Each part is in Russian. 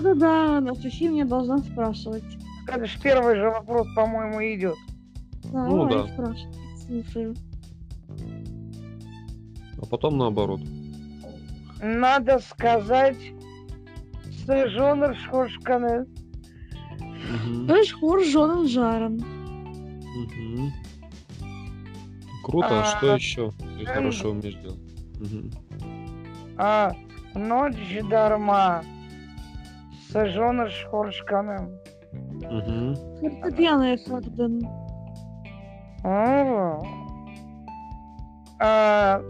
Да-да-да, Анастасия меня должна спрашивать. Это же первый же вопрос, по-моему, идет. Да, Ну да. спрашивай. Слушаю. А потом наоборот. Надо сказать, Сыжонер Шошканы. Мгм, Эш хор жонен жарен. Круто, а что А, еще ты хорошо умеешь делать? А ночь дарма. Шошканы. Мгм. Фортепиано. О. А,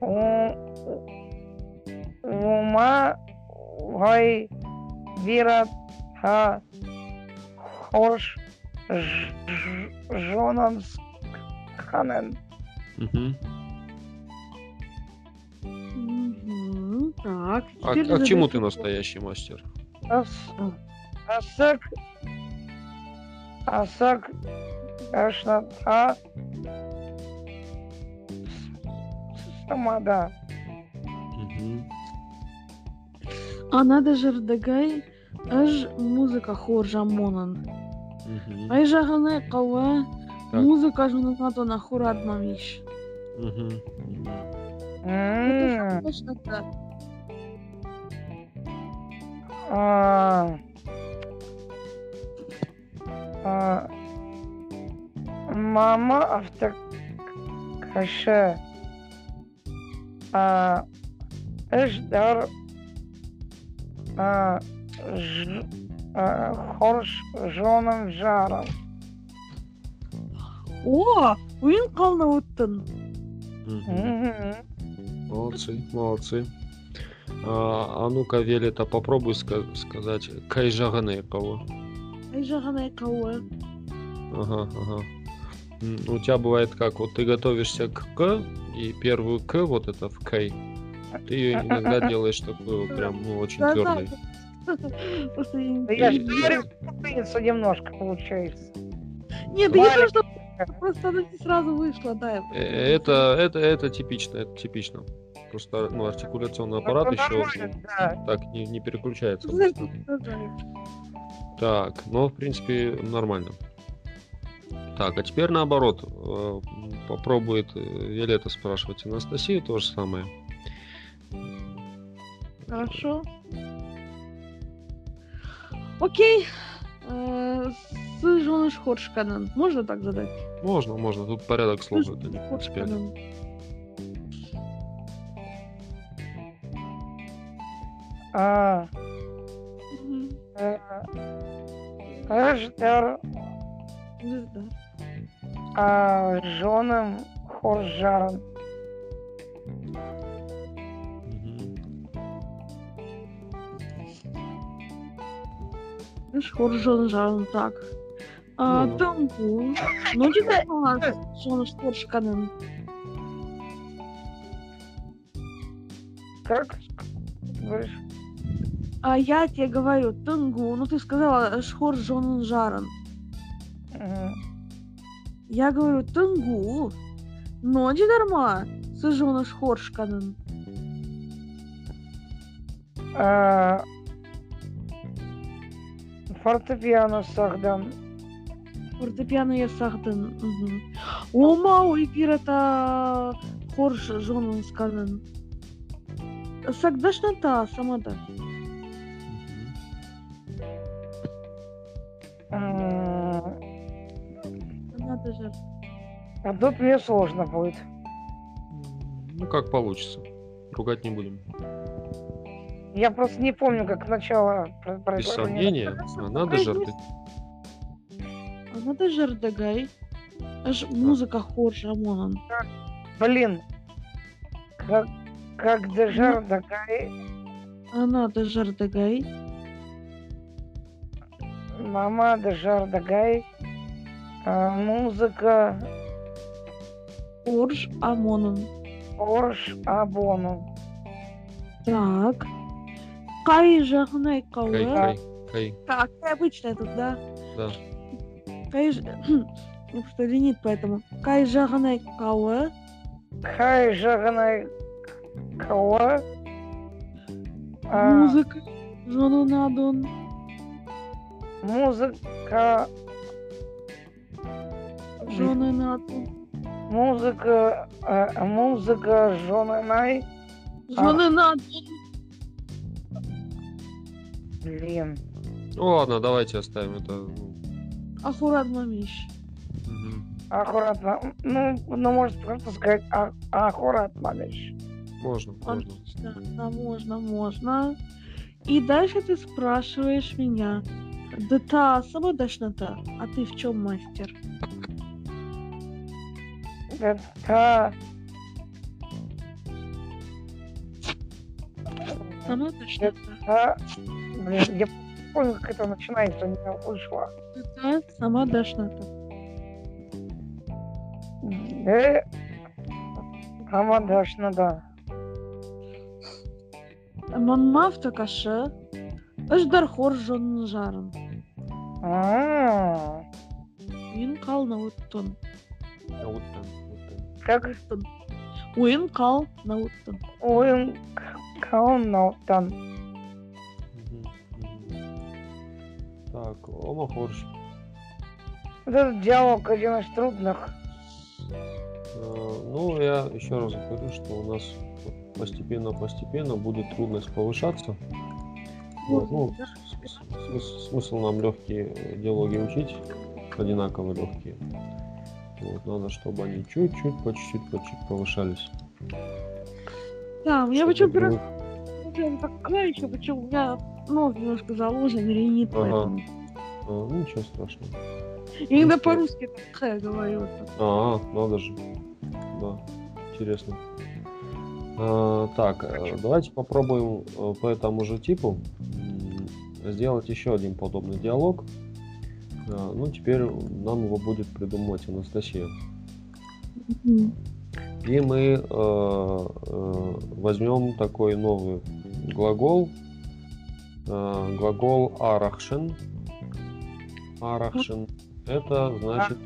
у- Ума гай вират ха хош ж- ж- жонан ханен. Мгм. Так, А, а к чему ты настоящий мастер? Ас- Асак Асак Самада. Мгм. А надо жердегай аж музыка хор жамонан. Мгм. Ай жаганы кава музыка жонатна то а, а, Мама автокаше а, Эждар а, ж- а, Хорш жоным жаром. О, уин. Мгм. Мгм. Молодцы, молодцы. А, а ну-ка, Велета, попробуй ска- сказать Кайжагане кого. Ай жаганы кава. Ага, ага. У тебя бывает как, вот ты готовишься к К, и первую К, вот это в Кей, ты ее иногда делаешь такую прям, ну, очень твердой. Не- Да я же путаница немножко получается. Нет, да я просто просто она не сразу вышла, да. Э, Это, это, это типично, это типично. Просто, ну, артикуляционный аппарат Ну, еще нормально, да. так не, не переключается. Да-да. Так, ну, в принципе, нормально. Так, а теперь наоборот. э, Попробует э, Виолетта спрашивать Анастасию то же самое. Хорошо. Окей. Э, С жены Шхоршканен. Можно так задать? Можно, можно. Тут порядок слов, С это не принципиально. А, Мгм. э, Звезда. а, жоным хоржаром. Мгм. Шхоржон жан так. А, Ну, ну. Тангу. Ну, где жены Шхоршканен? Как говоришь? А я тебе говорю, Тангу. Ну, ты сказала Шхоржон жаран. Мгм. Я говорю, Тангу. Но не дарма. С жены Шхоршканен. А, Фортепиано сахдан. Фортепиано я сахдын. Мгм. Ома ой пирата хорш жонын сканын. Сагдашна та самада. А тут мне сложно будет. Ну, как получится. Ругать не будем. Я просто не помню, как начало Без произошло. сомнения. А надо же рты. А надо же рдагай. Аж музыка хорш амонан. Блин. Как, как дежар дагай, А надо же рдагай. мама дежар дагай, а, музыка Хорш амонан. орш абону. Так. Кай жахнай Кай, кауэ. кай, кай. Как обычно тут, да? Да. Кай ж... Ну, что ленит, поэтому. Кай жахнай кауэ. Хай жаганай кауа. а, Музыка. Жонунадон. Музыка. Жонунадон. Музыка. э, музыка Жоненай. Жонунадон. Блин. Ну ладно, давайте оставим это. Аккурат мамиш. мгм. Аккуратно. Ну, ну, может просто сказать а, аккуратно лишь. Можно, можно. Отлично. Можно, можно. И дальше ты спрашиваешь меня. Да та самодашната, а ты в чем мастер? Это... Самодашната. А, блин, я помню, как это начинается, у меня вышло. Да, самодашната. Да, Амадашна, да. Манмав такашы. Ыждар жонын жарын. А, Уйын қал науыттын. А Уйын қал науыттын. ойын кауннаутан. Мгм, мгм. Так, Ома Хорш. Вот этот диалог один из трудных. Э, Ну, я еще раз говорю, что у нас постепенно-постепенно будет трудность повышаться. Вот, ну, смысл нам легкие диалоги учить, одинаково легкие. Вот, надо, чтобы они чуть-чуть, по чуть-чуть, по чуть повышались. Да, у меня почему друг- прям такая еще, почему у меня нос немножко заложен, ренит, Ага. поэтому. А, ну, ничего страшного. Я иногда Ничего. по-русски так говорю. А, надо же. Да, интересно. А, так, э, давайте попробуем э, по этому же типу сделать еще один подобный диалог. Ну, теперь нам его будет придумывать Анастасия. Мгм. И мы э, э, возьмем такой новый глагол. Э, глагол арахшен. Арахшен. Это значит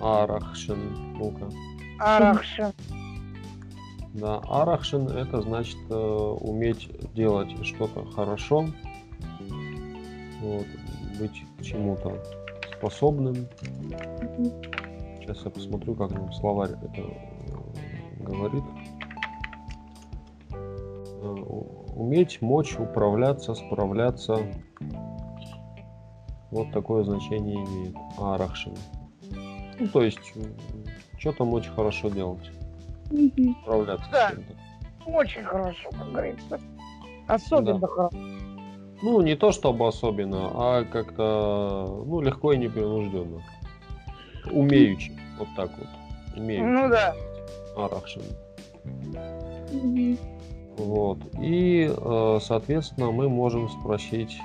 арахшен. Ну-ка. Арахшин. Да, арахшин это значит э, уметь делать что-то хорошо, вот, быть к чему-то способным. Сейчас я посмотрю, как нам словарь это э, говорит. Э, Уметь, мочь, управляться, справляться. Вот такое значение имеет арахшин. Ну, то есть, что-то мочь хорошо делать Мгм. справляться Да. с чем-то. Очень хорошо, как говорится. Особенно Да. хорошо. Ну, не то чтобы особенно, а как-то, ну, легко и непринужденно. Умеючи, вот так вот. Умеючи. Ну да. Арахшин. Вот. И, э, соответственно, мы можем спросить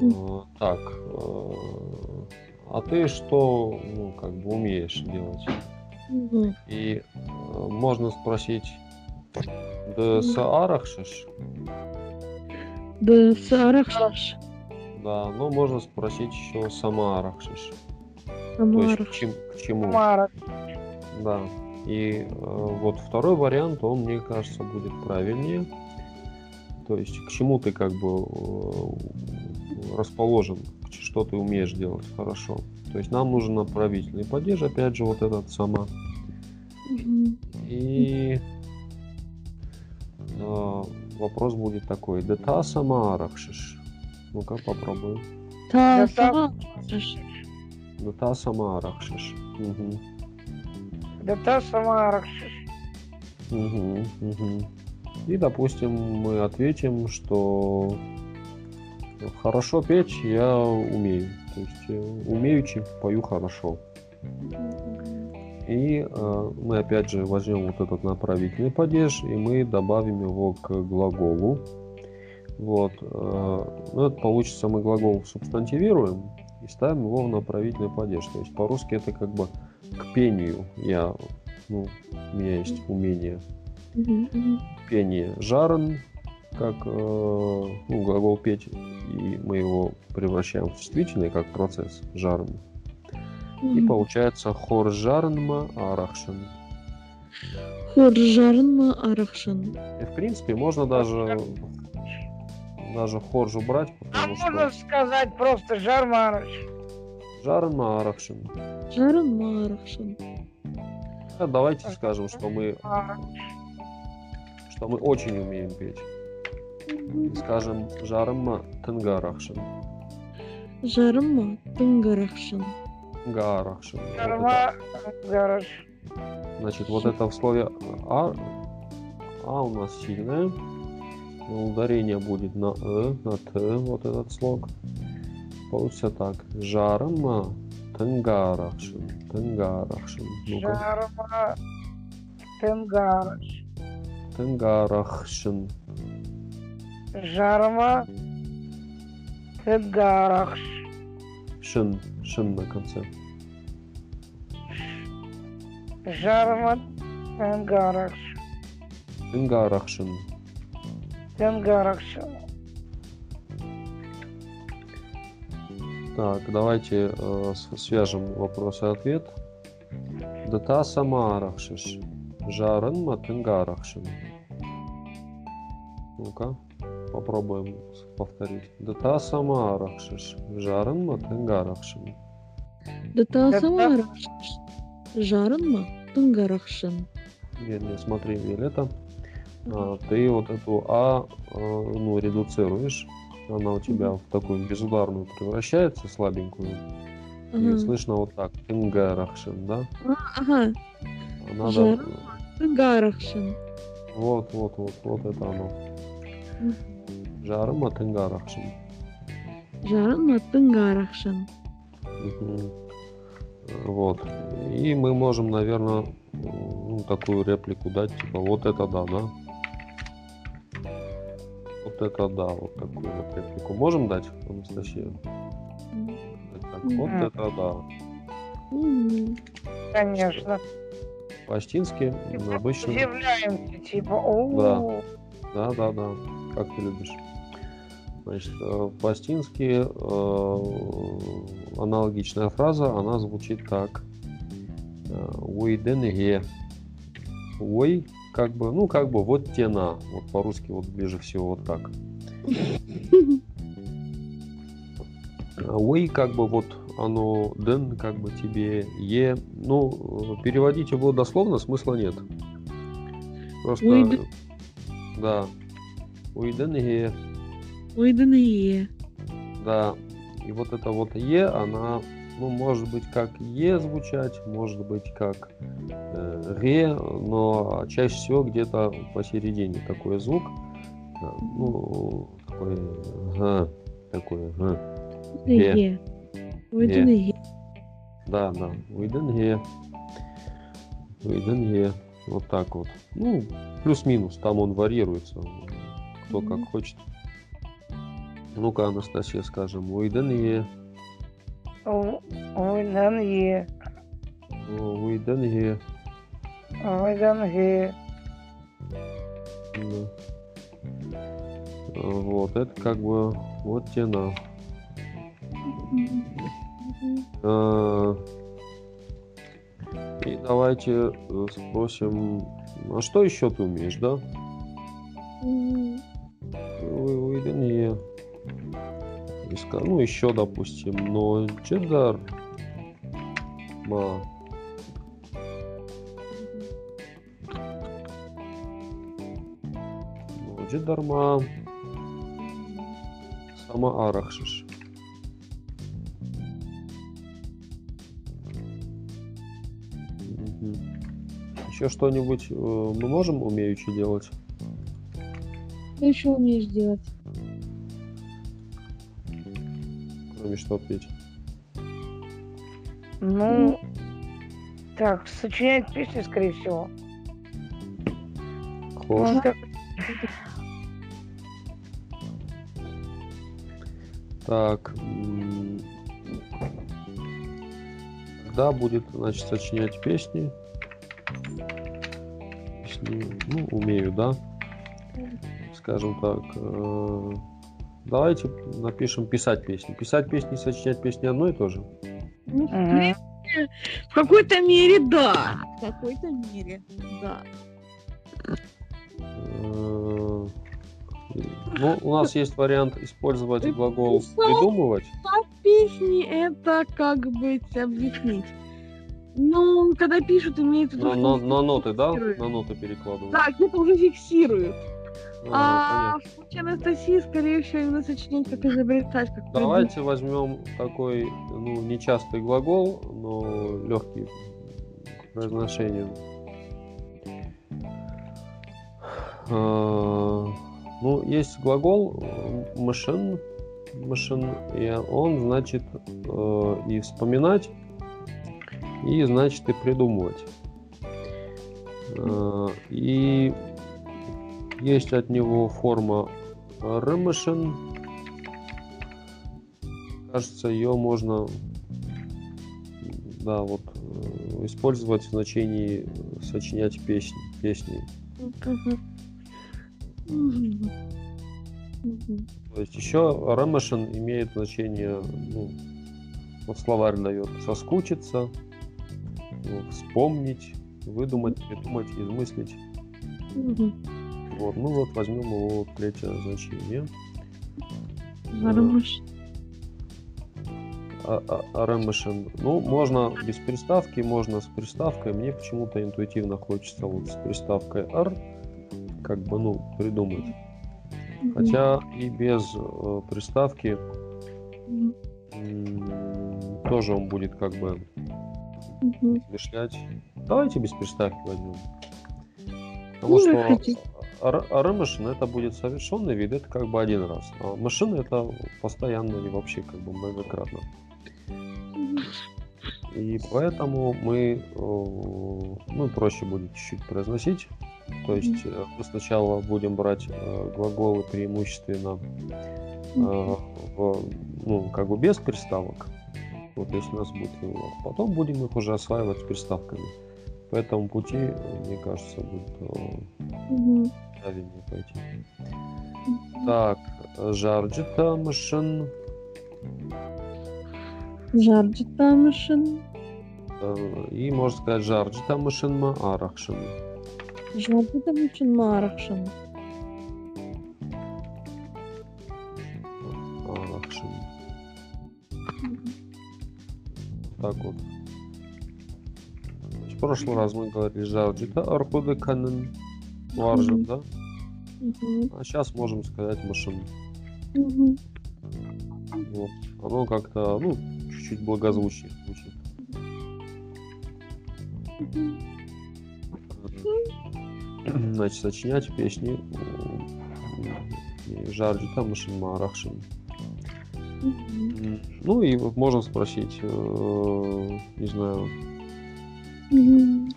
э, так, э, а ты что, ну, как бы умеешь делать? И можно спросить, да с арахшиш? Да, сарахшаш. Да, но можно спросить еще сама арахшиш. То есть к, чем- к чему? Мара. Да. И э, вот второй вариант, он, мне кажется, будет правильнее. То есть к чему ты как бы э, расположен, что ты умеешь делать хорошо. То есть нам нужен направительный падеж, опять же, вот этот сама. Мгм. И вопрос будет такой. Да та сама арахшиш. Ну-ка попробуем. Та Да та- самарахшаш. Да та сама арахшиш. Мгм. Да та сама Арахшиш. Мгм, мгм. И, допустим, мы ответим, что хорошо петь я умею. То есть э, умеючи пою хорошо. И э, мы опять же возьмем вот этот направительный падеж, и мы добавим его к глаголу. Вот. э, ну, это получится, мы глагол субстантивируем и ставим его в направительный падеж. То есть по-русски это как бы к пению я, ну, у меня есть умение пение жарен, как э, ну, глагол петь, и мы его превращаем в чувствительный, как процесс жарен. И получается хор жарнма арахшен. Хоржарна арахшан. И в принципе можно даже даже хоржу брать, А потому можно что сказать просто Жармарыч. Жарын Арахшин. Жарын Марахшин. А давайте скажем, что мы, что мы очень умеем петь. Скажем Жарым Тенгарахшин. Жарыма Тынгарахшин. Жарма Гарыч. Значит, вот это в слове А, а у нас сильное. Но Ударение будет на Э, на Т, вот этот слог. Получится так. Жарма Тенгарахшин. Тенгарахшин. Ну-ка. Жарма Тенгарыч. Тенгарахшин. Жарма Тенгарахш. Шин. На конце. Жарма Тенгарахш. Тенгарахшин. Тенгарахш. Так, давайте э, свяжем вопрос и ответ. Дата самарахшиш. Жарын матынгарахшин. Ну-ка, попробуем повторить. Дата самарахшиш. Жарын матынгарахшин. Дата Это- Самарахшин. Жарынма Тынгарахшин. Нет, нет, смотри, Виолетта. А, ты вот эту А, э, ну, редуцируешь. Она у тебя в такую безударную превращается, слабенькую. И Ага. слышно вот так. Тынгарахшин, да? А, Ага. А Надо... Тынгарахшин. Вот, вот, вот, вот это оно. Жарым Атынгарахшин. Жарынма Тынгарахшин. Мгм. Вот. И мы можем, наверное, ну, такую реплику дать, типа, вот это да, да? Вот это да, вот такую вот реплику. Можем дать, Анастасия? Так, вот Мгм. это да. Конечно. По-астински Типа обычно... Удивляемся, типа, о, Да, да, да, как ты любишь. Значит, э, по-астински э, аналогичная фраза, она звучит так. Уйденге. Ой, как бы, ну, как бы, вот тена. Вот по-русски вот ближе всего вот так. Ой, как бы вот оно, ден, как бы тебе, е. Ну, э, переводить его дословно смысла нет. Просто, Уйден. да. Уйденге, Ойдыные. да. И вот это вот е, она, ну, может быть, как е звучать, может быть, как э, ре, но чаще всего где-то посередине такой звук. Да, Ну, такой, га, такой, га. Ойдыные. Ойдыные. Да, да. Уйденге. Уйденге. Вот так вот. Ну, плюс-минус. Там он варьируется. Кто как Мгм. хочет. Ну-ка, Анастасия, скажем. Уйденге. Ойданге, Уйденге. ойданге. Да. А, Вот, это как бы вот тена. А, И давайте э, спросим, а что еще ты умеешь, да? М. Иска- Ну, еще, допустим, но Чедар. Ма. Ну, Джедарма. Сама Арахшиш. Еще что-нибудь э, мы можем умеючи делать? Что еще умеешь делать? Что петь? Ну, так, сочинять песни, скорее всего. Хор. Ну, как- Так. Когда будет, значит, сочинять песни? Песни, ну, умею, да? Скажем так. Э, Давайте напишем писать песни. Писать песни и сочинять песни одно и то же. Ну, в какой-то мере да. В какой-то мере, да. Э, Ну, у нас есть вариант использовать Ты глагол писал? придумывать. Песни это как быть объяснить. Ну, когда пишут, имеют в виду, На, что на- на ноты, да? На ноты перекладывают. Да, где-то уже фиксируют. А, А понятно. в случае Анастасии, скорее всего, именно сочинять, как изобретать, как Давайте возьмем такой, ну, нечастый глагол, но легкий к произношению. А, Ну, есть глагол machine, machine, и он значит э, и вспоминать, и значит и придумывать. Э, И есть от него форма remission, кажется, ее можно, да, вот э, использовать в значении сочинять песни, песни. То есть еще ремешен имеет значение, ну, вот словарь дает, соскучиться, вспомнить, выдумать, придумать, измыслить. Вот, ну вот возьмем его третье значение. Нормально. А- а- а ремешен. Ну, можно без приставки, можно с приставкой. Мне почему-то интуитивно хочется вот с приставкой r, как бы, ну, придумать. Хотя и без э, приставки м, тоже он будет как бы измышлять. Давайте без приставки возьмем. Потому Ну, что как хотите. р- ремешен это будет совершенный вид, это как бы один раз. А машина это постоянно и вообще как бы многократно. И поэтому мы, э, ну, проще будет чуть-чуть произносить. То есть э, мы сначала будем брать э, глаголы преимущественно в, ну, как бы без приставок. Вот если у нас будет вывод. Потом будем их уже осваивать с приставками. По этому пути, мне кажется, будет э, Правильнее пойти. Так, зарджытæ мысын. Зарджытæ мысын. э, И можно сказать зарджытæ мысынмæ арæхсын. Жарджитамышын марахшын. Арæхсын. Так вот. В прошлый раз мы говорили зарджытæ æрхъуыды кæнын уарзын, Мгм. да? Мгм. А сейчас можем сказать мысын. Мгм. Вот. Оно как-то, ну, чуть-чуть благозвучнее звучит. Мгм. Значит, сочинять песни жарджита машинма арахшин. Мгм. М, Ну и можно спросить, э, не знаю,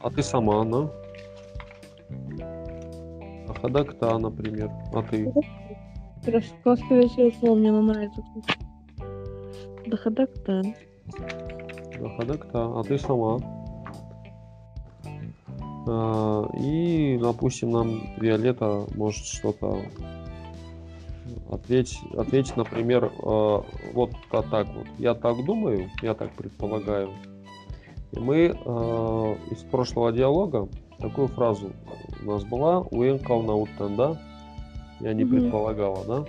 а ты сама, она? А ходакта, например. А ты? Скорее всего, слово мне нравится. Да, ходакта. А ты сама? А, И, допустим, нам Виолетта может что-то ответить, ответить, например, э, вот та- так вот. Я так думаю, я так предполагаю. И мы из прошлого диалога такую фразу у нас была «Уенкал науттан», да? Я не Мгм. предполагала, да?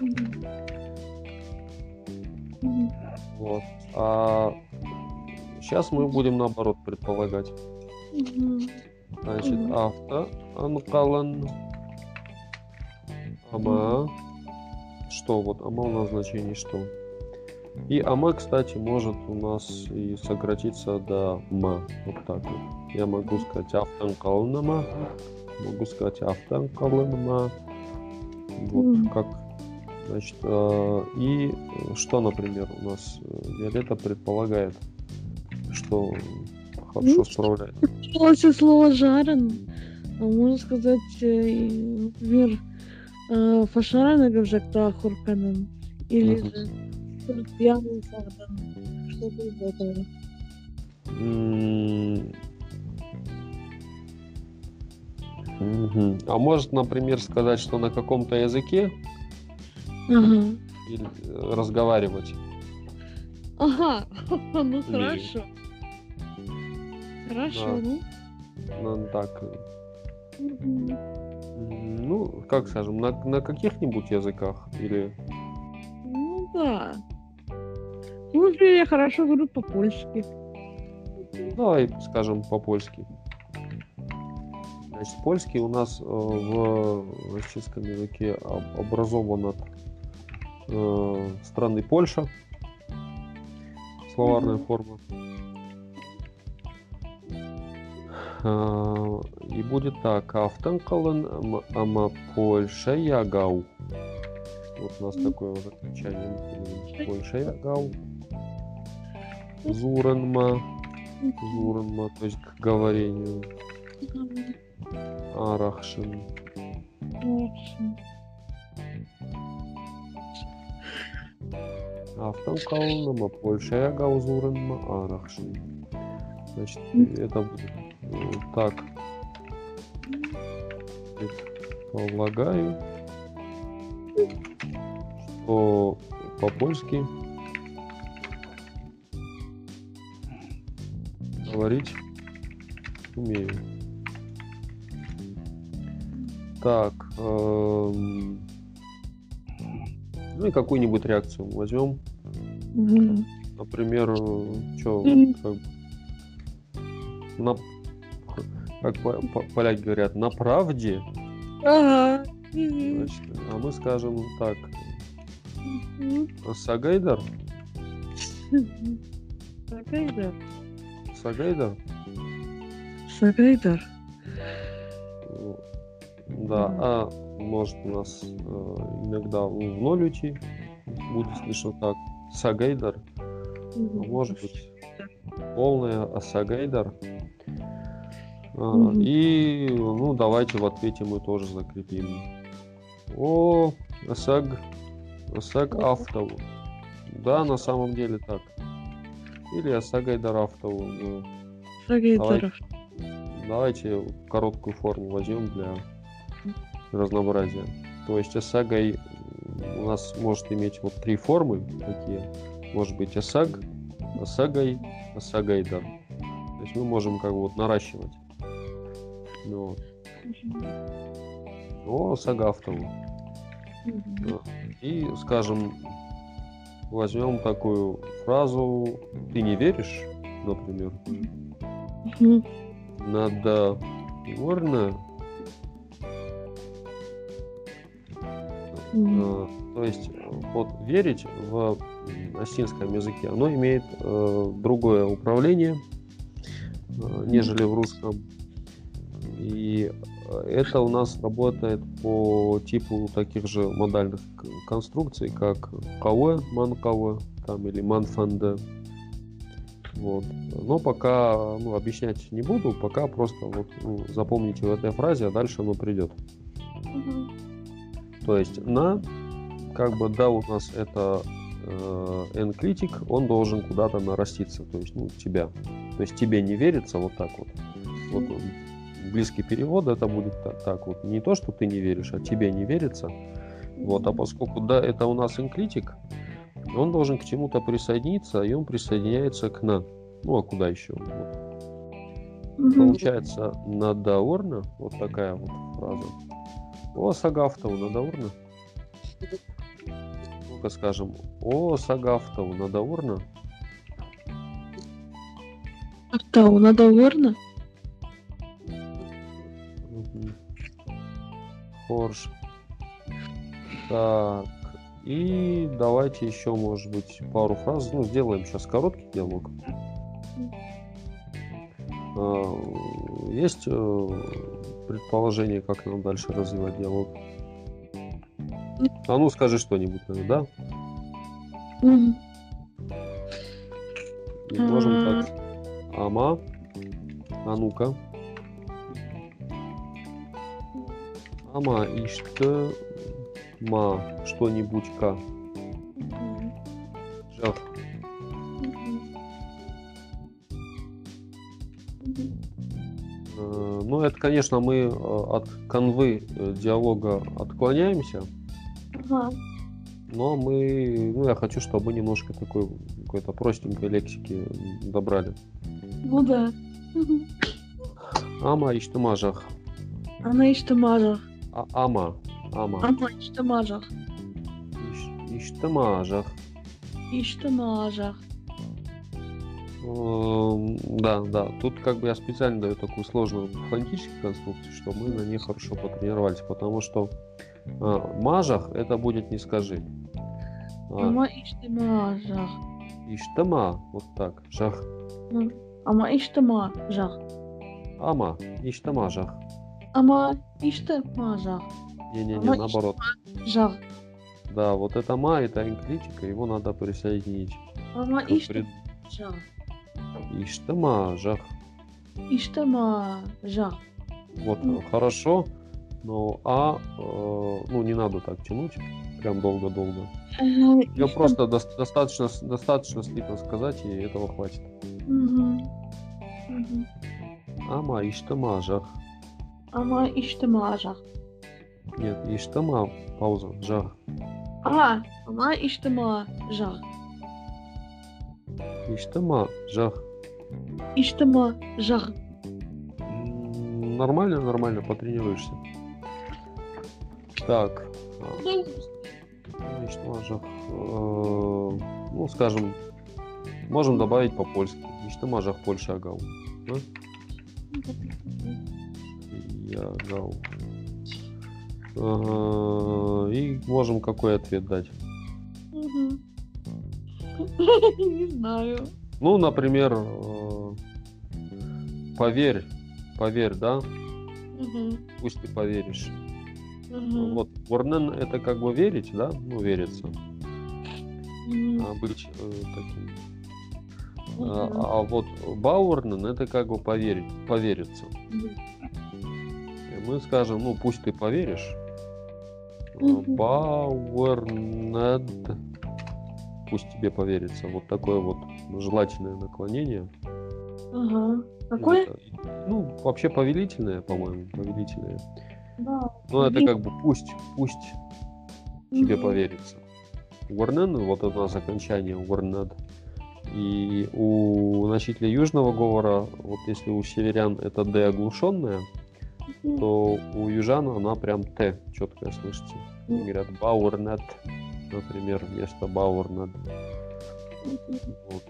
Мгм. Вот. А сейчас мы будем наоборот предполагать. Мгм. Значит, авто анкалан ама. Что вот ама у нас значение что? И ама, кстати, может у нас и сократиться до ма. Вот так вот. Я могу сказать автоанкалан ама. Могу сказать автоанкалан ама. Вот Мгм. как. Значит, э, и что, например, у нас э, Виолетта предполагает, что хорошо Ну, справляется. После слова жарен, а можно сказать, э, например, фашарана гавжакта хурканан. Или же пьяный. Что-то из этого. Мгм. А может, например, сказать, что на каком-то языке Ага. или э, разговаривать. Ага. Ну хорошо. Хорошо, ну. Ну, так. Ну, как скажем, на, на каких-нибудь языках или Ну да. Ну, я хорошо говорю по-польски. давай скажем по-польски. Значит, польский у нас э, в российском языке об- образован от э, страны Польша. Словарная форма. А, И будет так. Автанкален ама Польша ягау. Вот у нас такое вот окончание. Польша ягау. Зуренма. Зуренма, то есть к говорению. Арахшин. Автанкален ама Польша ягау Зуренма Арахшин. Значит, это будет э, так. Полагаю, что по-польски говорить умею. Так, эм, ну и какую-нибудь реакцию возьмем. Например, что, как, на, как по- по- поляки говорят, на правде, Ага. Значит, а мы скажем так, Мгм. Сагайдар, Сагайдар. Сагайдар, Сагайдар. Да, а может у нас э, иногда в ноль уйти, будет слышно так, Сагайдар, а может быть полная Асагайдар. А, Мгм. И, ну, давайте в ответе мы тоже закрепим. О, Асаг, Асаг. Автову. Да, на самом деле так. Или Асагайдар Автову. Ну, Сагайдаров. Давайте короткую форму возьмем для разнообразия. То есть Асагай м, у нас может иметь вот три формы такие. Может быть Асаг, Асагай, Асагайдар. То есть мы можем как бы вот наращивать. Ну, вот. О, Сагафтову. Мгм. И, скажем, возьмем такую фразу «Ты не веришь?» Например. Надо верно. Э, То есть э, вот верить в осетинском языке, оно имеет э, другое управление, э, нежели в русском. И это у нас работает по типу таких же модальных конструкций, как каве, манкаве, там или манфанде. Вот. Но пока ну, объяснять не буду, пока просто вот ну, запомните в этой фразе, а дальше оно придет. То есть на, как бы, да, у нас это э, n-критик, он должен куда-то нараститься, то есть, ну, тебя. То есть тебе не верится вот так вот. Вот близкий перевод это будет так, так вот. Не то, что ты не веришь, а тебе не верится. Вот, а поскольку да, это у нас n-критик, он должен к чему-то присоединиться, и он присоединяется к на. Ну, а куда еще? Вот. Получается, надаурна, вот такая вот фраза. О, Сагафтову, надаурна. Ну-ка скажем, о, Сагафтову, надаурна. Автау, надо верно? Мгм. Хорш. Так, и давайте еще, может быть, пару фраз. Ну, сделаем сейчас короткий диалог. А, Есть э, предположение, как нам дальше развивать диалог? А ну, скажи что-нибудь, да? Мгм. И можем так. Ама. А ну-ка. Ама ишты ма что-нибудь-ка. Мгм. Жах. Э, Ну, это, конечно, мы э, от канвы э, диалога отклоняемся, Ага. но мы, ну, я хочу, чтобы мы немножко такой какой-то простенькой лексики добрали. Ну да. Ама иштыма жах. Она иште мажа. А, ама. Ама. Ама иштемажах. Иш-. Иштемажах. Да, да. Тут как бы я специально даю такую сложную фонетическую конструкцию, чтобы мы на ней хорошо потренировались, потому что а, мажах это будет не скажи. А, Ама иштемажах. иштема, вот так, жах. Ама иштемажах. Ама, иштемажах. Ама иштемажах. Не-не-не, Ама наоборот. Жах. Да, вот это ма, это инкличика, его надо присоединить. Ама к пред- иштемажах. Иштемажах. Иштемажах. Вот, хорошо, но а, э, ну не надо так тянуть, прям долго-долго. Я иштем- просто дос- достаточно, достаточно слитно сказать, и этого хватит. Ама иштемажах. Ама иштемажах. Нет, иштема, пауза, жах. А, ама иштемажах. Иштема, жах. Иштемажах. М, Нормально, нормально, потренируешься. Так. а, Ну, иштема, жах. Э, Ну, скажем, можем добавить по-польски. Иштема, жах, Польша, агау. Я гау. Ага, И можем какой ответ дать? Не знаю. Ну, например, э, поверь, поверь, да? Мгм. Пусть ты поверишь. Мгм. Вот, Ворнен это как бы верить, да? Ну, верится. Мгм. А быть э, таким. А, Мгм. а вот Бауэрнен это как бы поверить, повериться. Мгм. И мы скажем, ну, пусть ты поверишь. Бауэрнед. Пусть тебе поверится. Вот такое вот желательное наклонение. Ага. Какое? Это, Ну, вообще повелительное, по-моему, повелительное. Да. Ну, это как бы пусть, пусть тебе Мгм. поверится. Уорнен, вот у нас окончание Уорнед. И у носителя южного говора, вот если у северян это Д оглушенная, Мгм. то у южан она прям Т четкая слышите. Они говорят Бауэрнет, например, вместо Бауэрнет. Вот,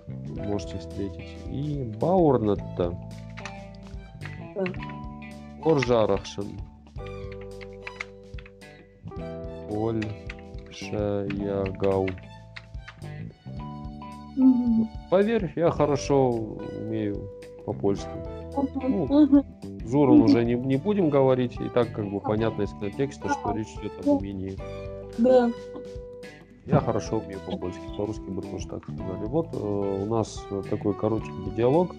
можете встретить. И Бауэрнет-то Да. Оржарахшин. Мгм. Поверь, я хорошо умею по-польски. Ну, Мгм. Журом уже не, не будем говорить, и так как бы понятно из контекста, что речь идет об умении. Да. Я хорошо умею по-польски, по-русски бы тоже так сказали. Вот э, у нас такой коротенький диалог,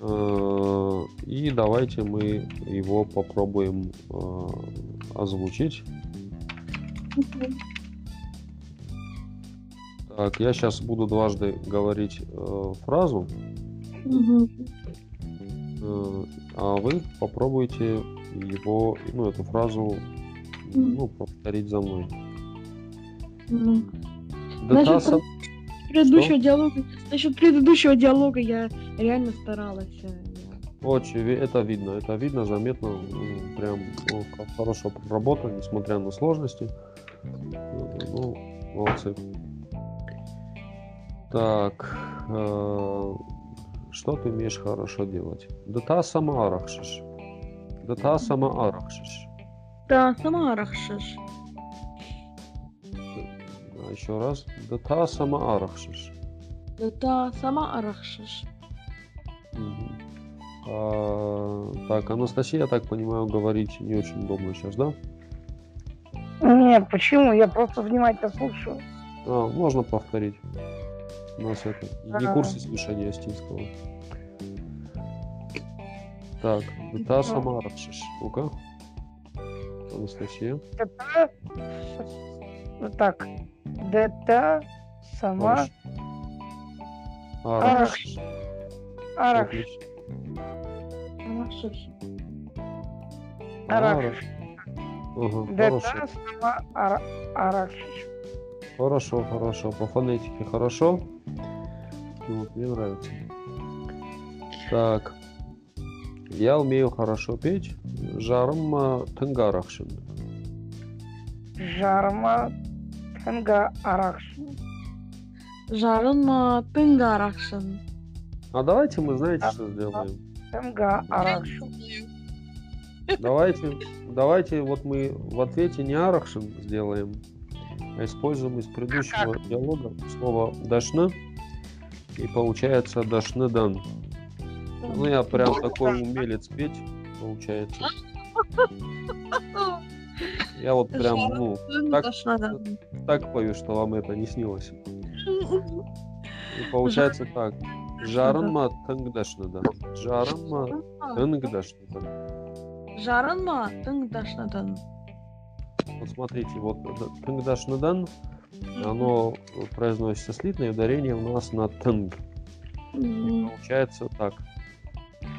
э, и давайте мы его попробуем э, озвучить. Мгм. Так, я сейчас буду дважды говорить фразу, э, а вы попробуйте его, ну, эту фразу, ну, повторить за мной. Мгм. Да Значит, та са- Предыдущего диалога, насчет предыдущего диалога я реально старалась. э, Очень, это видно, это видно, заметно, прям ну, хорошо проработано, несмотря на сложности. Ну, молодцы. Так, э, что ты умеешь хорошо делать? Да та сама арахшиш. Да та сама арахшиш. Да, сама арахшиш. Еще раз. Да та сама арахшиш. Да, да, сама арахшиш. А, так, Анастасия, я так понимаю, говорить не очень удобно сейчас, да? Нет, почему? Я просто внимательно слушаю. А, можно повторить. У нас это не А. курсы слушания астинского. Так, та сама арахшиш. Ну-ка. Анастасия. Это... Вот так. Это сама арах. Арах. Это хорошо. сама ара- арахшиш. Хорошо, хорошо. По фонетике хорошо. Вот, мне нравится. Так. Я умею хорошо петь. Жарма тынгарахшин. Жарма тынга арахшин. Жарынма тынгарахшын. А давайте мы, знаете, А, что сделаем? Тынга арахшин. Давайте, давайте вот мы в ответе не арахшин сделаем, а используем из предыдущего диалога слово дашны. И получается дашныдан. Ну, я прям такой умелец петь, получается. Я вот прям, ну, так, так пою, что вам это не снилось. И получается так. Жарынма тыңдашныдан. Жарынма тыңдашныдан. Жарынма тыңдашнадан. Вот смотрите, вот д- тыңдашныдан, оно произносится слитное ударение у нас на тынг. Получается так.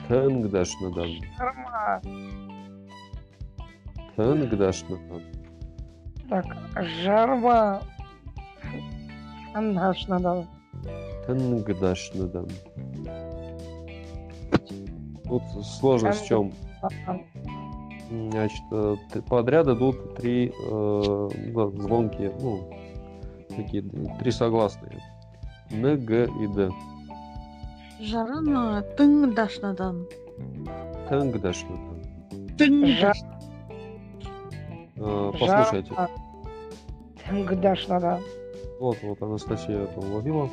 Тыңдашныдан. Жарма. Тыңдашныдан. Так, жарма. Тындашнадан. Тыңдашныдан. Тут сложность в чем? Значит, э, подряд идут три э, ну, звонкие, ну, такие три согласные. Н, Г и Д. Жарынма тыңдашнадан. Тыңдашныдан. Тыңдаш. Э, Послушайте. Жарма. Тыңдашнадан. Вот, вот Анастасия это уловила.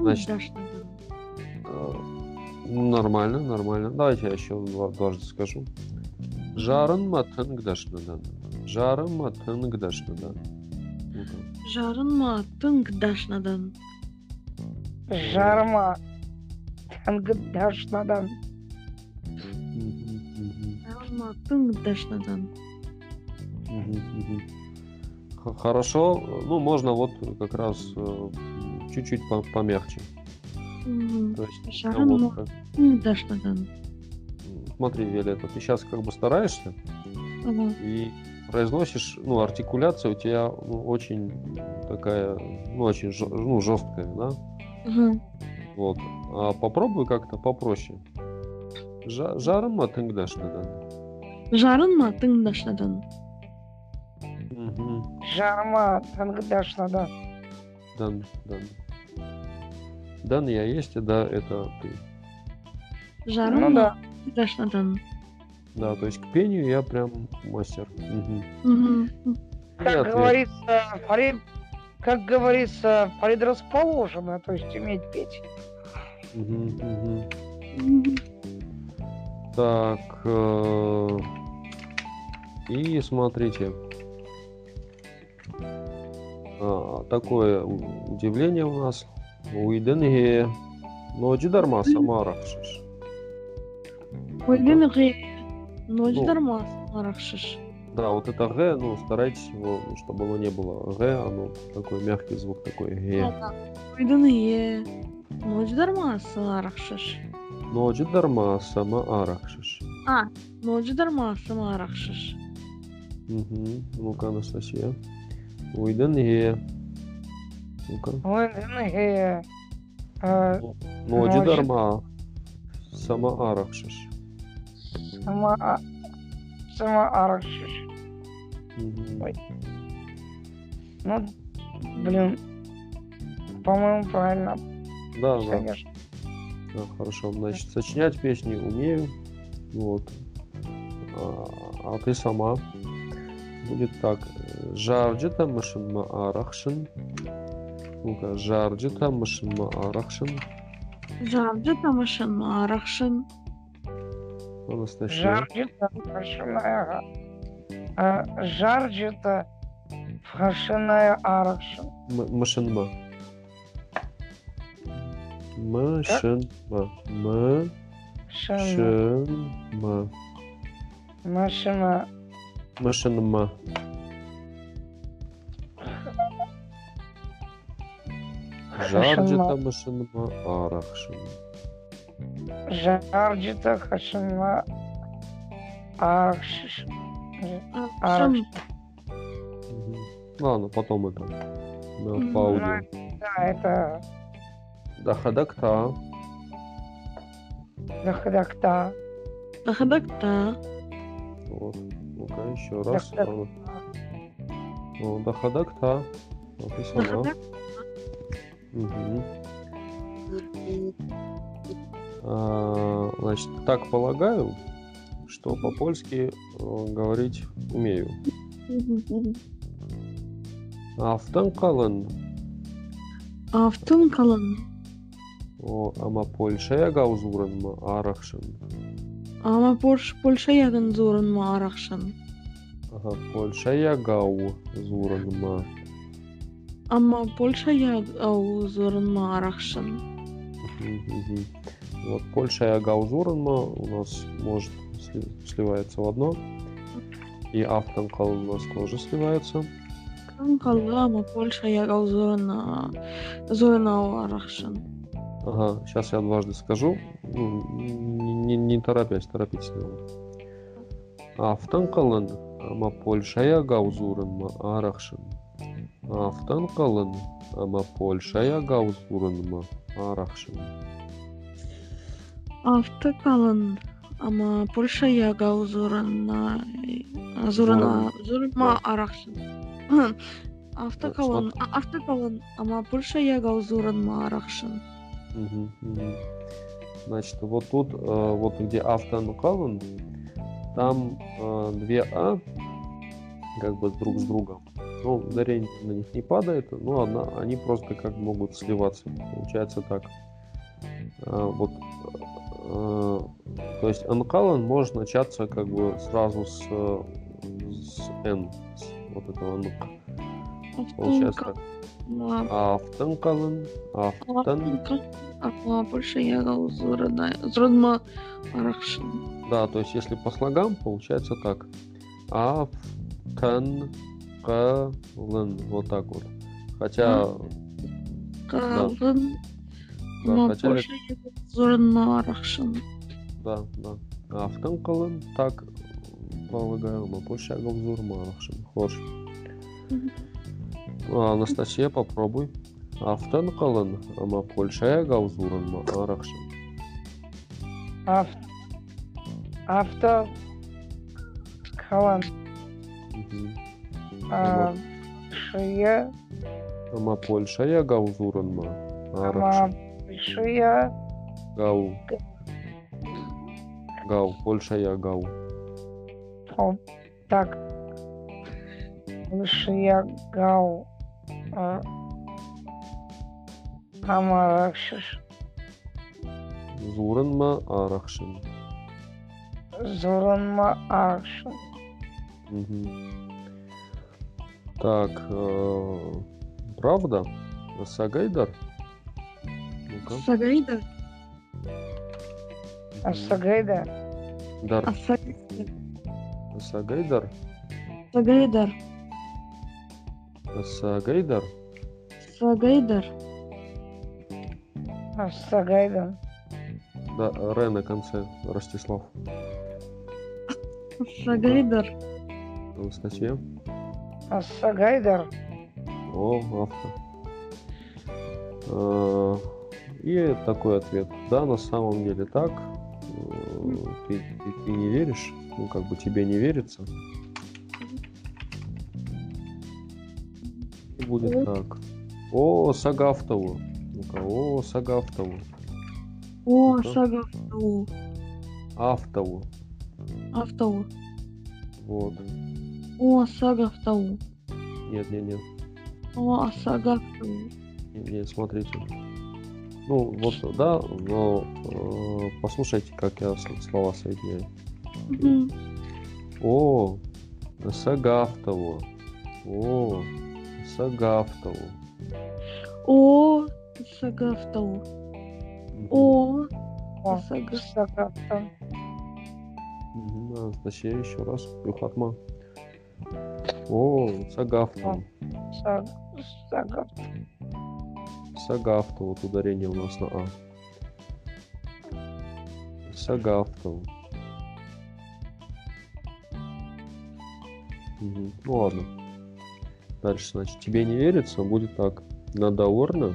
Значит, Тыңдашнадан. Э, Нормально, нормально. Давайте я еще два- дважды скажу. Жарынма тыңдашныдан. Жарынма тыңдашныдан. Ну-ка. Жарынма тыңдашнадан. Жарма. Тыңдашнадан. Мгм, мгм, Жарынма тыңдашнадан. Хорошо, ну можно вот как раз э, чуть-чуть по- помягче. Мгм. То есть, ну, Жарынма вот как- тыңдашнадан. смотри, Виолетта, ты сейчас как бы стараешься Ага. и произносишь, ну, артикуляция у тебя ну, очень такая, ну, очень ну, жесткая, да? Ага. Вот. А попробуй как-то попроще. Жа- Жарыма тыңдашныдан. Жарынма Мгм. Жарма. Тыңдашнадан. Дан, дан. Дан я есть, и да, это ты. Жарынма Ну да. тыңдашнадан. Да, то есть к пению я прям мастер. Как говорится, Фарид, как говорится, предрасположено, то есть уметь петь. Мгм. Мгм. Так. э, И смотрите. А, Такое удивление у нас. Уйденге. Ночи дарма самарахшиш. Ойден ғы. Ну. Ночдарма арахшиш. Да, вот это Г, ну, старайтесь его, ну, чтобы оно не было Г, оно такой мягкий звук такой Г. Ойден е. Ночдарма арахшиш. Ночи дарма сама арахшиш. А, ночдарма арахшиш. Мгм. Ну-ка, Анастасия. Уйденге. Ну-ка. Ой, э, э, Ночи Ночи. дарма сама арахшиш. сама, а- сама. Ой. Ну, блин, по-моему, правильно, Да, да, конечно. да, хорошо. Значит, сочинять песни умею. Вот. А, а ты сама. Будет так. Жарджита мышынма арахшин. Ну-ка, жарджита мышынма арахшин. Жарды тамашын арахшын. Анастасия. Жарджита, фашиная, а, жарджита, фашиная арашин. М- Мышынма. Мышынма. Шин, Мышынма. машина, Мышынма арахшин. жарджита, хашина, арашиш. Арахшын. Мгм. Ладно, потом это. Да, Мгм. по аудио. Да, это Да, хадакта. Дахадахта. Дахадакта. Вот. Ну-ка, еще раз. Дахадакта. О, дахадакта. Вот и сама. Дахадак. Мгм. А, Значит, так полагаю, что по-польски э, говорить умею. Автанкален, Автункалан. о, ама Польша гаузурен арахшен. Ама Порш Польша яган зуран ма арахшан. Ага, Польша гау зурен Ама Польша яг ау зуран ма арахшан. Вот Польша гаузурен у нас может сли- сливается в одно. И автанкал у нас тоже сливается. Калла ама Польша яг ау зуран зуран ау арахшан. Ага, сейчас я дважды скажу. Ну, не, не, торопясь, торопитесь немного. Автанкалан ама Польшая гаузурен арахшин. Автанкалан ама Польшая гаузурен арахшин. Автокалан ама Польша яг ау зуран зуран зуран ма арахшан. Автокалан а- автокалан ама Польша яг ау Значит, вот тут, э, вот где автанкалан, там э, две А как бы друг с другом. Ну, ударение на них не падает, но одна, они просто как могут сливаться. Получается так. А, вот, э, то есть анкалан может начаться как бы сразу с, э, с N, с вот этого нк. Получается так. Ама Автанкалан, автан, Автонка. Ама Польша яг ау зуран зуран ма арахшан. да, то есть если по слогам, получается так. Автан, калан, вот так вот. Хотя, Калан да, хотя ма арахшан. Да, да. Автан калын так полагаю, мы больше гаузур марахшин. Хош. Мгм. А, Анастасия, попробуй. Автан калын, ама Польша гаузурын марахшин. Авто. Авто. Калан. Шия. Ама Польша гаузурын Ама марахшин. Шия. Гау. Гау, Польша гау. О, Так. Шия Гау. А, Ама Ракшиш. Зурын ма арахшин. Зуранма Аршин. Мгм. Так, э, правда? Сагайдар? Ну-ка. Сагайда. Асагайда. Дар. Асагайда. Сагайдар? Сагайдар. Сагайдар? Сагайдар. Асагайда. Да, Р на конце, Ростислав. Сагайдар. Анастасия. Асагайдар. О, авто. Э, И такой ответ. Да, на самом деле так. Э, Ты, ты, ты не веришь, ну как бы тебе не верится. И будет Мгм. так. О, Сагафтову. Ну-ка, о, Сагафтову. О, Что? Сагавтау. Автову. Автау. Вот. О, Сагавтау. Нет, нет, нет. О, Сагавтау. Нет, нет, смотрите. Ну, вот, да, но э, послушайте, как я слова соединяю. Мгм. О, Сагафтову. О, Сагафтову. О, Сагавтау. Мгм. О, О, Сага. Сагавта. Мгм, Анастасия, еще раз. Юхатма. О, Сагафтову. Саг- Сагавта. Сагафтову. Вот ударение у нас на А. Сагафтову. Мгм, Ну ладно. Дальше, значит, тебе не верится, будет так. Надаорна,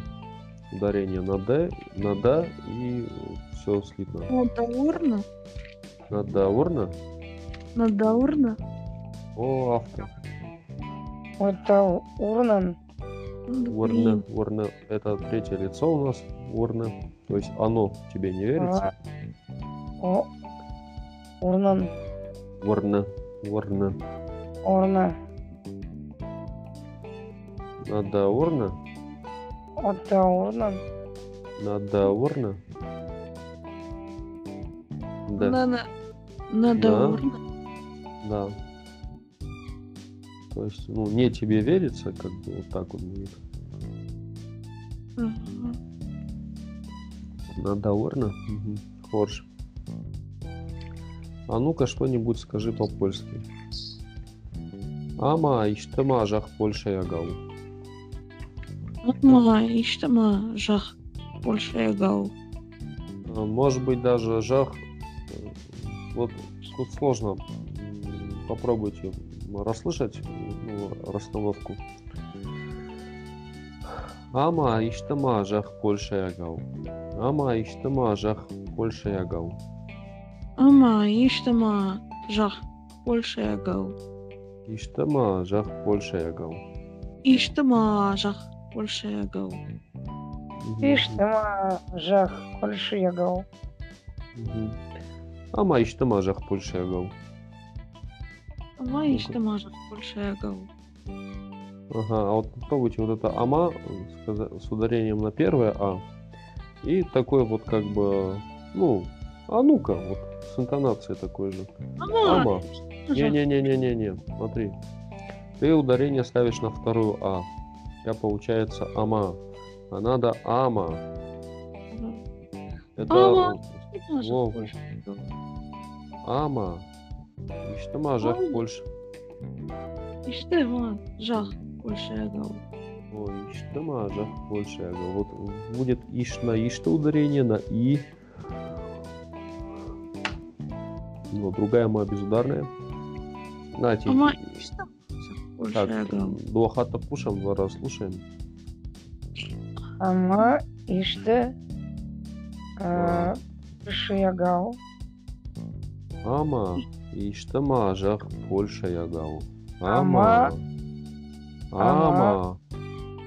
ударение на Д, на Да и все слитно. Надаурна. Надаурна? Надаурна. О, автор. Это Урнан. Урна, Урна, это третье лицо у нас, Урна. То есть оно тебе не верится? О, Урнан. Урна, Урна. Орна. Урна? Это Урнан. Надо Урна? Да, Нана. Надаурна. да. То есть, ну, не тебе верится, как бы вот так вот будет. Угу. Хорж. А ну-ка что-нибудь скажи по-польски. Ама, иштема, жах Польша ягал. Ама, иштама, жах. Больше ягал. А, Может быть даже жах. Вот тут сложно. Попробуйте расслышать ну, расстановку. Ама иштама жах Польша ягал. Ама иштама жах Польша ягал. Ама, иштама, жах. Больше ягал. Иштама жах Польша ягал. Иштама, жах. Ишь ты, ма, жах, больше ягал. Мгм. Ама иштама жах Польша ягал. Ама, иштама, жах. Больше ягал. Ага, а вот попробуйте вот это ама с ударением на первое а. И такой вот как бы, ну, а ну-ка, вот с интонацией такой же. Ама, Ама. Не-не-не-не-не-не, смотри. Ты ударение ставишь на вторую а. Тебя получается ама. А надо ама. Это Ама. Во. ама. И что мажах Ама. больше. Иштама, жах. Больше ягал. Ой, что мажах больше. Я говорю, Вот будет иш на ишта ударение, на и. Ну, другая ма безударная. Нате. Ама, жах. Больше Так, до хата пушам, два раза слушаем. Ама, э, больше ягал. Ама, и что мажах Польша ягал. Ама. Ама.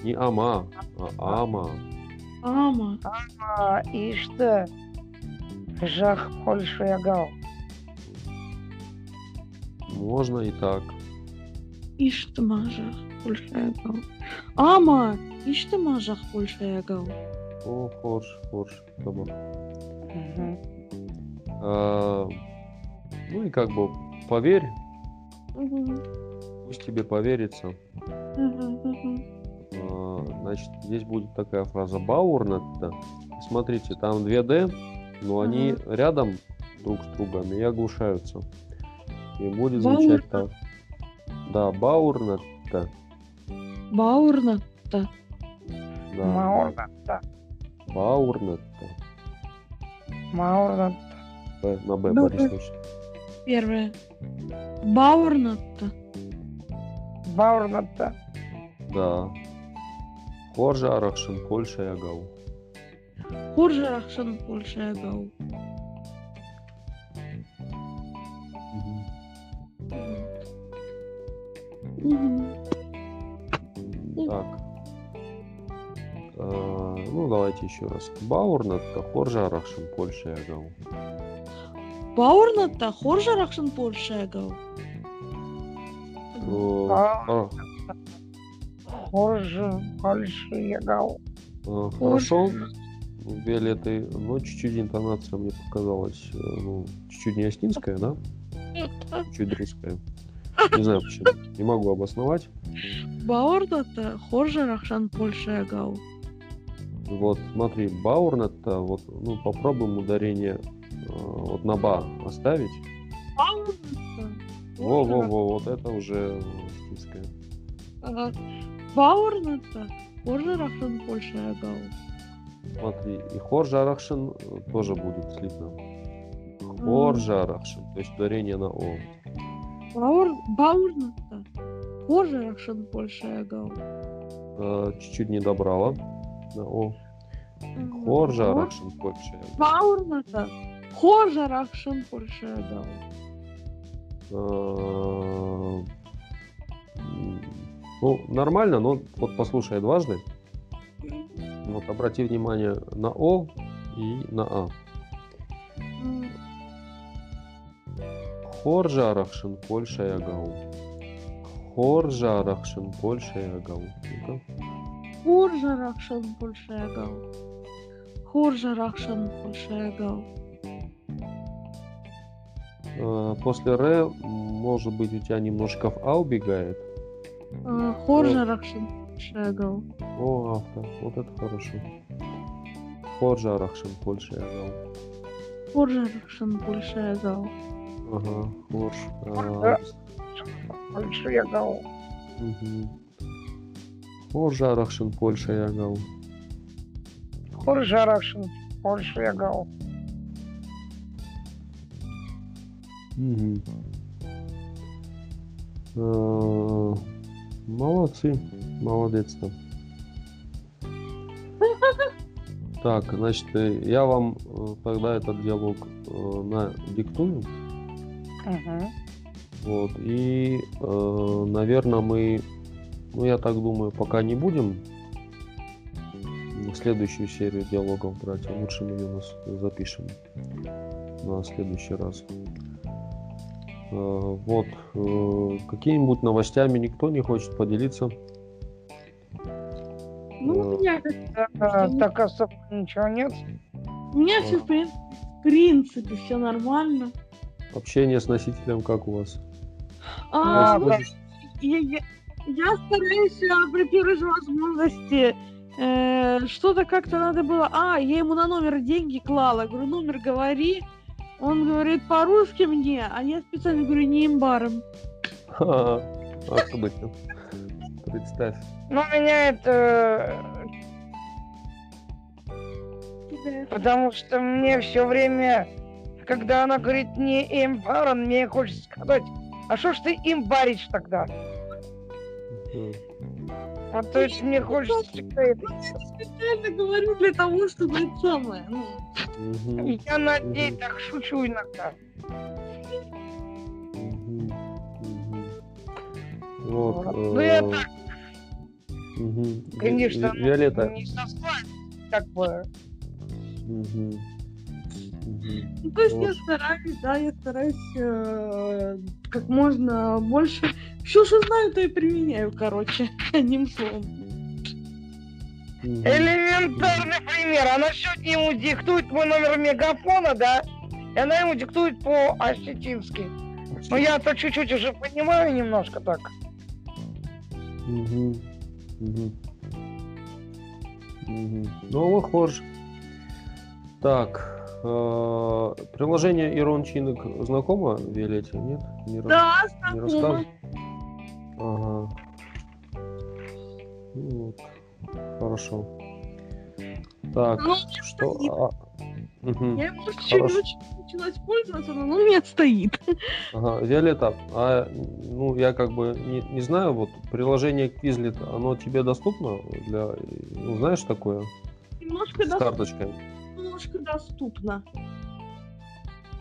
Не ама, а ама. Ама, А, ишь ты, жах, больше ягал. Можно и так. Иштама, жах. Больше ягал. Ама, иштама, жах. Больше ягал. О, хорш, хорш. Добро. Мгм. А, ну и как бы поверь, пусть тебе поверится. А, Значит, здесь будет такая фраза Баурнетта. Смотрите, там 2D, но они рядом друг с другом и оглушаются. И будет звучать так. Да, Баурнатта. Баурнатта. Да. Маурнатта. Баурнатта. Маурнатта. Б, на Б, Первое. Баурнатта. Баурнатта. Да. Хоржа Польша Ягау. Хоржа Польша Ягау. Так. А, ну, давайте еще раз. Баурнетта, Хоржа Арахшин, Польша Ягау. Баурната, хуже Рахшан больше ягал. О, А. а, Хорж, больше ягал. а, Хорошо. Виолетты, но чуть-чуть интонация мне показалась, э, ну, чуть-чуть не остинская, да? Чуть русская. Не знаю почему. Не могу обосновать. Баурната, хуже Рахшан больше ягал. Вот, смотри, Баурнетта, вот, ну, попробуем ударение э, вот на ба оставить. Баурната. Во-во-во, вот это уже остинская. Ага. Баурната, хуже Рахшан больше ягал. Смотри, и хор жарахшин э, тоже будет слитно. Хор жарахшин, то есть ударение на о. Баур, Баурната, хуже Рахшан больше ягал. Э, Чуть-чуть не добрала о. Хоржа Рахшин Польша. Паурната. Хоржа Рахшин Польша дал. Э, Ну, нормально, но вот послушай дважды. Вот обрати внимание на О и на А. М, Хоржа Рахшин Польша Ягау. Хоржа Рахшин Польша Ягау. Ну-ка. Хоржа Рахшин Польша дал. Хоржа Рахшин Польша дал. Э, После Р, может быть, у тебя немножко в А убегает. Э, Хоржа Рахшин Польша дал. О, авто. Вот это хорошо. Хоржа Рахшин Польша Ягау. Хоржа Рахшин Польша дал. Ага, Хорж. Хоржа. А, Больше я гау. мгм. Хоржа Рахшин Польша Ягау. Хоржа Рашин. Больше я гау. Мгм. Э, Молодцы, молодец там. Так, значит, э, я вам э, тогда этот диалог э, на диктую. Мгм. Вот, и, наверное, мы, ну, я так думаю, пока не будем следующую серию диалогов брать, а лучше мы ее нас запишем на следующий раз. Э, Вот, э, какими-нибудь новостями никто не хочет поделиться? Ну, у Э, меня, как- Да, Так особо ничего нет. у меня все в принципе все нормально. Общение с носителем как у вас? А, ну, я, я, я стараюсь при первой же возможности э, что-то как-то надо было. А, я ему на номер деньги клала. Говорю, номер говори. Он говорит по-русски мне, а я специально говорю не имбаром. А быть? Представь. Ну, меня это... Потому что мне все время, когда она говорит не имбарон, мне хочется сказать, а что ж ты имбаришь тогда? Вот то есть мне хочется всегда это. Я специально говорю для того, чтобы это самое. Ну. Я над ней так шучу иногда. Вот. Ну, я э, так, конечно, Ви- Виолетта. не со зла, как бы. Мгм. Ну, то есть я Вот. стараюсь, да, я стараюсь э, как можно больше. Все, что знаю, то и применяю, короче, одним словом. Элементарный пример. Она сегодня ему диктует мой номер мегафона, да? И она ему диктует по-осетински. Но я-то чуть-чуть уже понимаю немножко так. Мгм. Мгм. Мгм. Ну, выхож. Так. Э, Приложение Ирон Чинок знакомо Виолетте? Нет? Не Да, не знакомо. расскажешь? Ага. Ну вот. Хорошо. Так, Ну, что... стоит. а, мгм. Я не Хорошо. очень началась пользоваться, но он у меня стоит. Ага, Виолетта, а ну я как бы не, не знаю, вот приложение Quizlet, оно тебе доступно для, ну знаешь такое, Немножко, с дос- карточкой? Немножко доступно.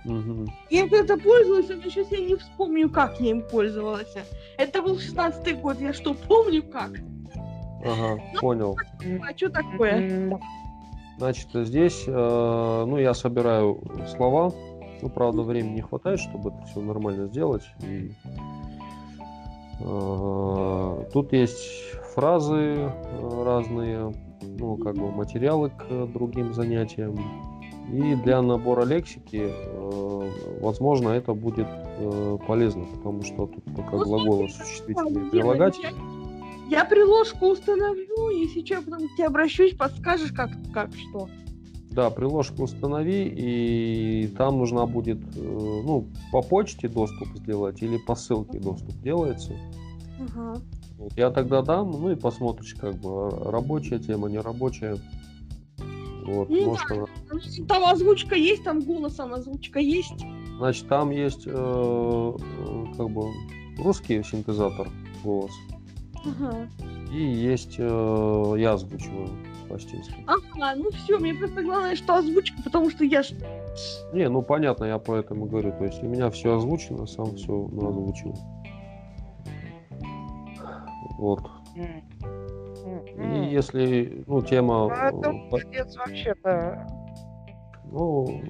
Мгм. Я когда пользовалась, но сейчас я не вспомню, как я им пользовалась. Это был 16 год, я что, помню как? Ага, понял. А что такое? Значит, здесь, э, ну я собираю слова, ну правда времени не хватает, чтобы это все нормально сделать. И, э, тут есть фразы э, разные, ну как бы материалы к другим занятиям. И для набора лексики, э, возможно, это будет э, полезно, потому что тут пока Ну, глаголы смотри, существительные прилагать. Я, приложку установлю, если что, я потом к тебе обращусь, подскажешь, как, как что. Да, приложку установи, и там нужна будет, э, ну, по почте доступ сделать или по ссылке доступ делается. Ага. Вот я тогда дам, ну и посмотришь, как бы, рабочая тема, не рабочая. Вот, Ну может, она- Там озвучка есть, там голосом озвучка есть. Значит, там есть, э, э, как бы, русский синтезатор голос, Ага. и есть, э, я озвучиваю. по-астински. Ага, ну все, мне просто главное, что озвучка, потому что я ж... Не, ну понятно, я поэтому говорю. То есть у меня все озвучено, сам все озвучил. Вот. М. И если, ну, тема, Ну, это э, молодец вообще-то. ну,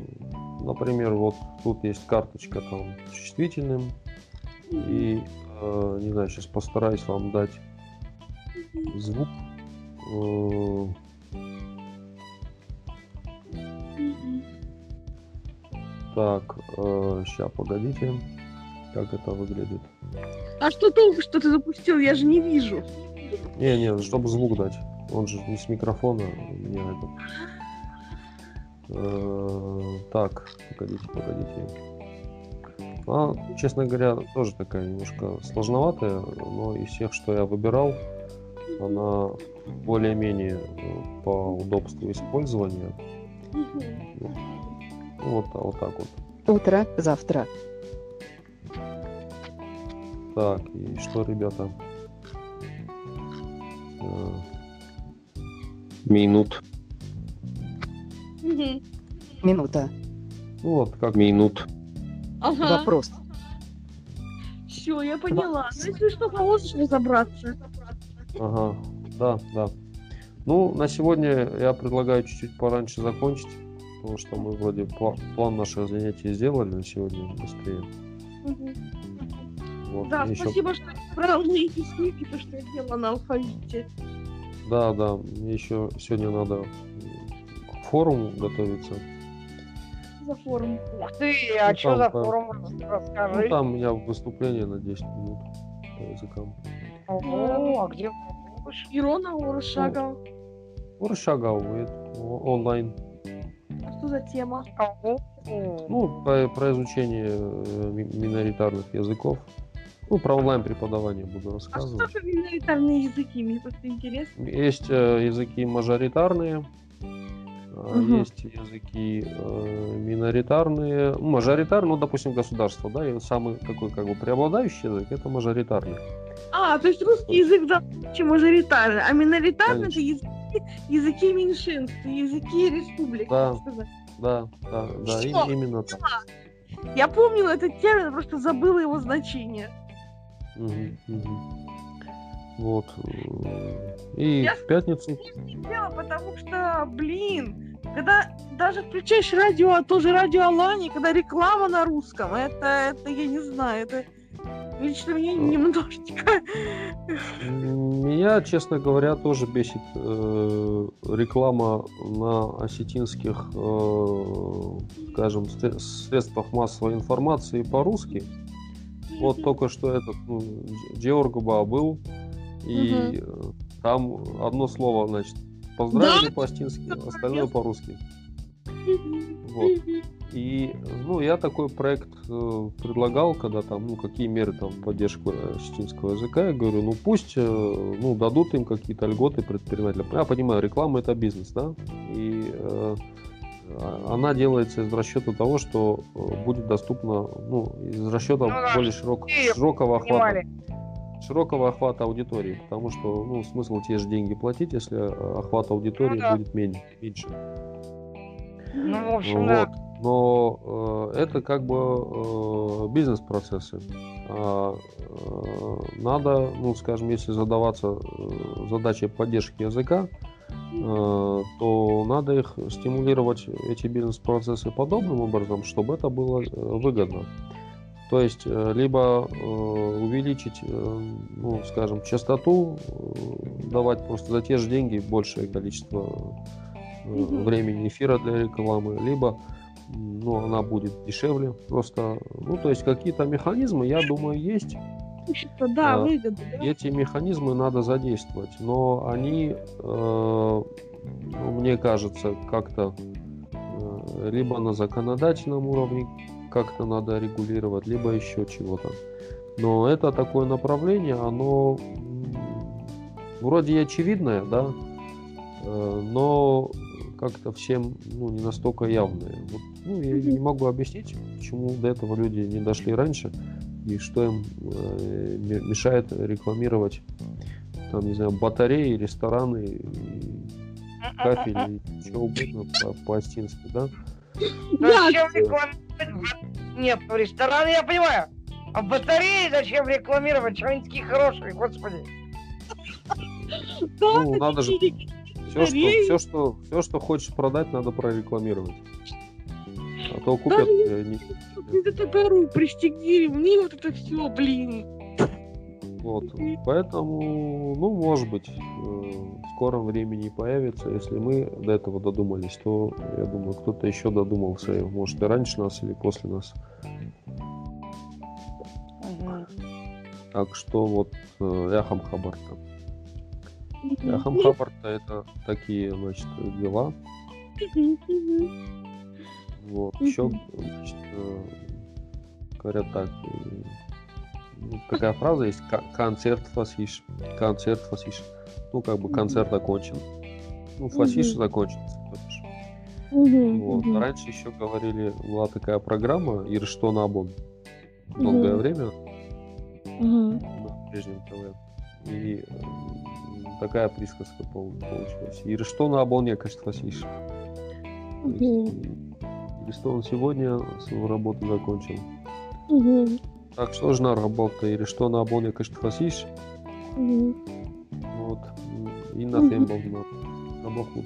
например, вот тут есть карточка там с чувствительным, и, э, не знаю, сейчас постараюсь вам дать звук. Э, Так, сейчас, погодите, как это выглядит. А что толку, что ты запустил? Я же не вижу. Не, не, чтобы звук дать. Он же не с микрофона, у меня этот. Э, Так, погодите, погодите. А, честно говоря, тоже такая немножко сложноватая, но из всех, что я выбирал, она более-менее э, по удобству использования. Вот, вот так вот. Утро, завтра. Так, и что, ребята? Э, Минут. Минута. Ну вот, как минут. Ага, Вопрос. все, я поняла. Ну, если что, поможешь разобраться. Ага, да, да. Ну, на сегодня я предлагаю чуть-чуть пораньше закончить, потому что мы вроде пла- план наших занятий сделали на сегодня быстрее. Мгм. Вот, Да, ещё- спасибо, что брал мои песни, то, что я делала на алфавите. Да, да, мне еще сегодня надо к форуму готовиться. За форум. Ух ты, а Ну, что там за по- форум? Ну, Расскажи. там у меня выступление на 10 минут по языкам. Ого, а где? Ирона Урушагова. Уршагау, это о- онлайн. А что за тема? Ого. Ну, про, про изучение э, ми- миноритарных языков. Ну, про онлайн преподавание буду А рассказывать. что за миноритарные языки? Мне просто интересно. Есть э, языки мажоритарные, а, Мгм. есть языки э, миноритарные, ну, мажоритарные, ну, допустим, государство, да, и самый такой как бы преобладающий язык это мажоритарный. А, то есть русский язык да, чем мажоритарный, а миноритарный это языки, языки меньшинств, языки республик. Да. Да, да, да, Что? именно так. Я помнила этот термин, просто забыла его значение. Мгм. Вот. э, И Я в пятницу Дело, потому что, блин, когда даже включаешь радио, а тоже радио Алани, когда реклама на русском, это, это я не знаю, это лично меня немножечко... Меня, честно говоря, тоже бесит э, реклама на осетинских, э, скажем, сре- средствах массовой информации по-русски. Вот только что этот ну, Дж- Георгуба был, и э, там одно слово, значит, поздравили по-остински, остальное по-русски. Вот. И, ну, я такой проект э, предлагал, когда там, ну, какие меры там в поддержку осетинского языка, я говорю, ну, пусть, э, ну, дадут им какие-то льготы предпринимателям. Я понимаю, реклама это бизнес, да, и э, а- она делается из расчета того, что э, будет доступно, ну, из расчета Ну да, более широк- широкого охвата широкого охвата аудитории, потому что ну, смысл те же деньги платить, если э, охват аудитории Ну да. будет меньше. меньше. Ну, в общем, Вот. да. Но э, это как бы э, бизнес-процессы. А, э, надо, ну, скажем, если задаваться э, задачей поддержки языка, то надо их стимулировать, эти бизнес-процессы, подобным образом, чтобы это было э, выгодно. То есть э, либо э, увеличить, э, ну, скажем, частоту, э, давать просто за те же деньги большее количество э, времени эфира для рекламы, либо ну, она будет дешевле. Просто, ну, то есть какие-то механизмы, я думаю, есть. Общество, да, выгода. да. Эти механизмы надо задействовать, но они, э, ну, мне кажется, как-то э, либо на законодательном уровне как-то надо регулировать, либо еще чего-то. Но это такое направление, оно вроде и очевидное, да, э, но как-то всем ну, не настолько явное. Вот, ну, я не могу объяснить, почему до этого люди не дошли раньше и что им э, ме- мешает рекламировать там, не знаю, батареи, рестораны. и- кафель, что угодно по- по-остински, да? Зачем рекламировать? Нет, рестораны я понимаю. А батареи зачем рекламировать? Что они такие хорошие, господи. Ну, надо же- Все, что, все, что, все, что хочешь продать, надо прорекламировать. То купят Даже э, не- Это топору пристегни ремни, вот это все, блин. Вот. Поэтому, ну, может быть, э, в скором времени появится. Если мы до этого додумались, то, я думаю, кто-то еще додумался. Может, и раньше нас или после нас. Так что вот э, Яхам Хабарта. Яхам Хабарта это такие, значит, дела. Вот. Мгм. Еще, значит, э, говорят так. э, ну, такая фраза есть. «Ка- Концерт фасиш. Концерт фасиш. Ну, как бы концерт окончен. Ну, фасиш то бишь. Мгм, Вот. мгм. Раньше еще говорили, была такая программа Ирштон Абон. Долгое Мгм. время Мгм. на прежнем ТВ. И такая присказка пол- получилась. Ирштон Абон я, конечно, фасиш. То Ирштон сегодня свою работу закончил. Мгм. Так что же на работа или что на абоне конечно фасиш. Мгм. Вот. И на Мгм. фембл на, на Бахмут.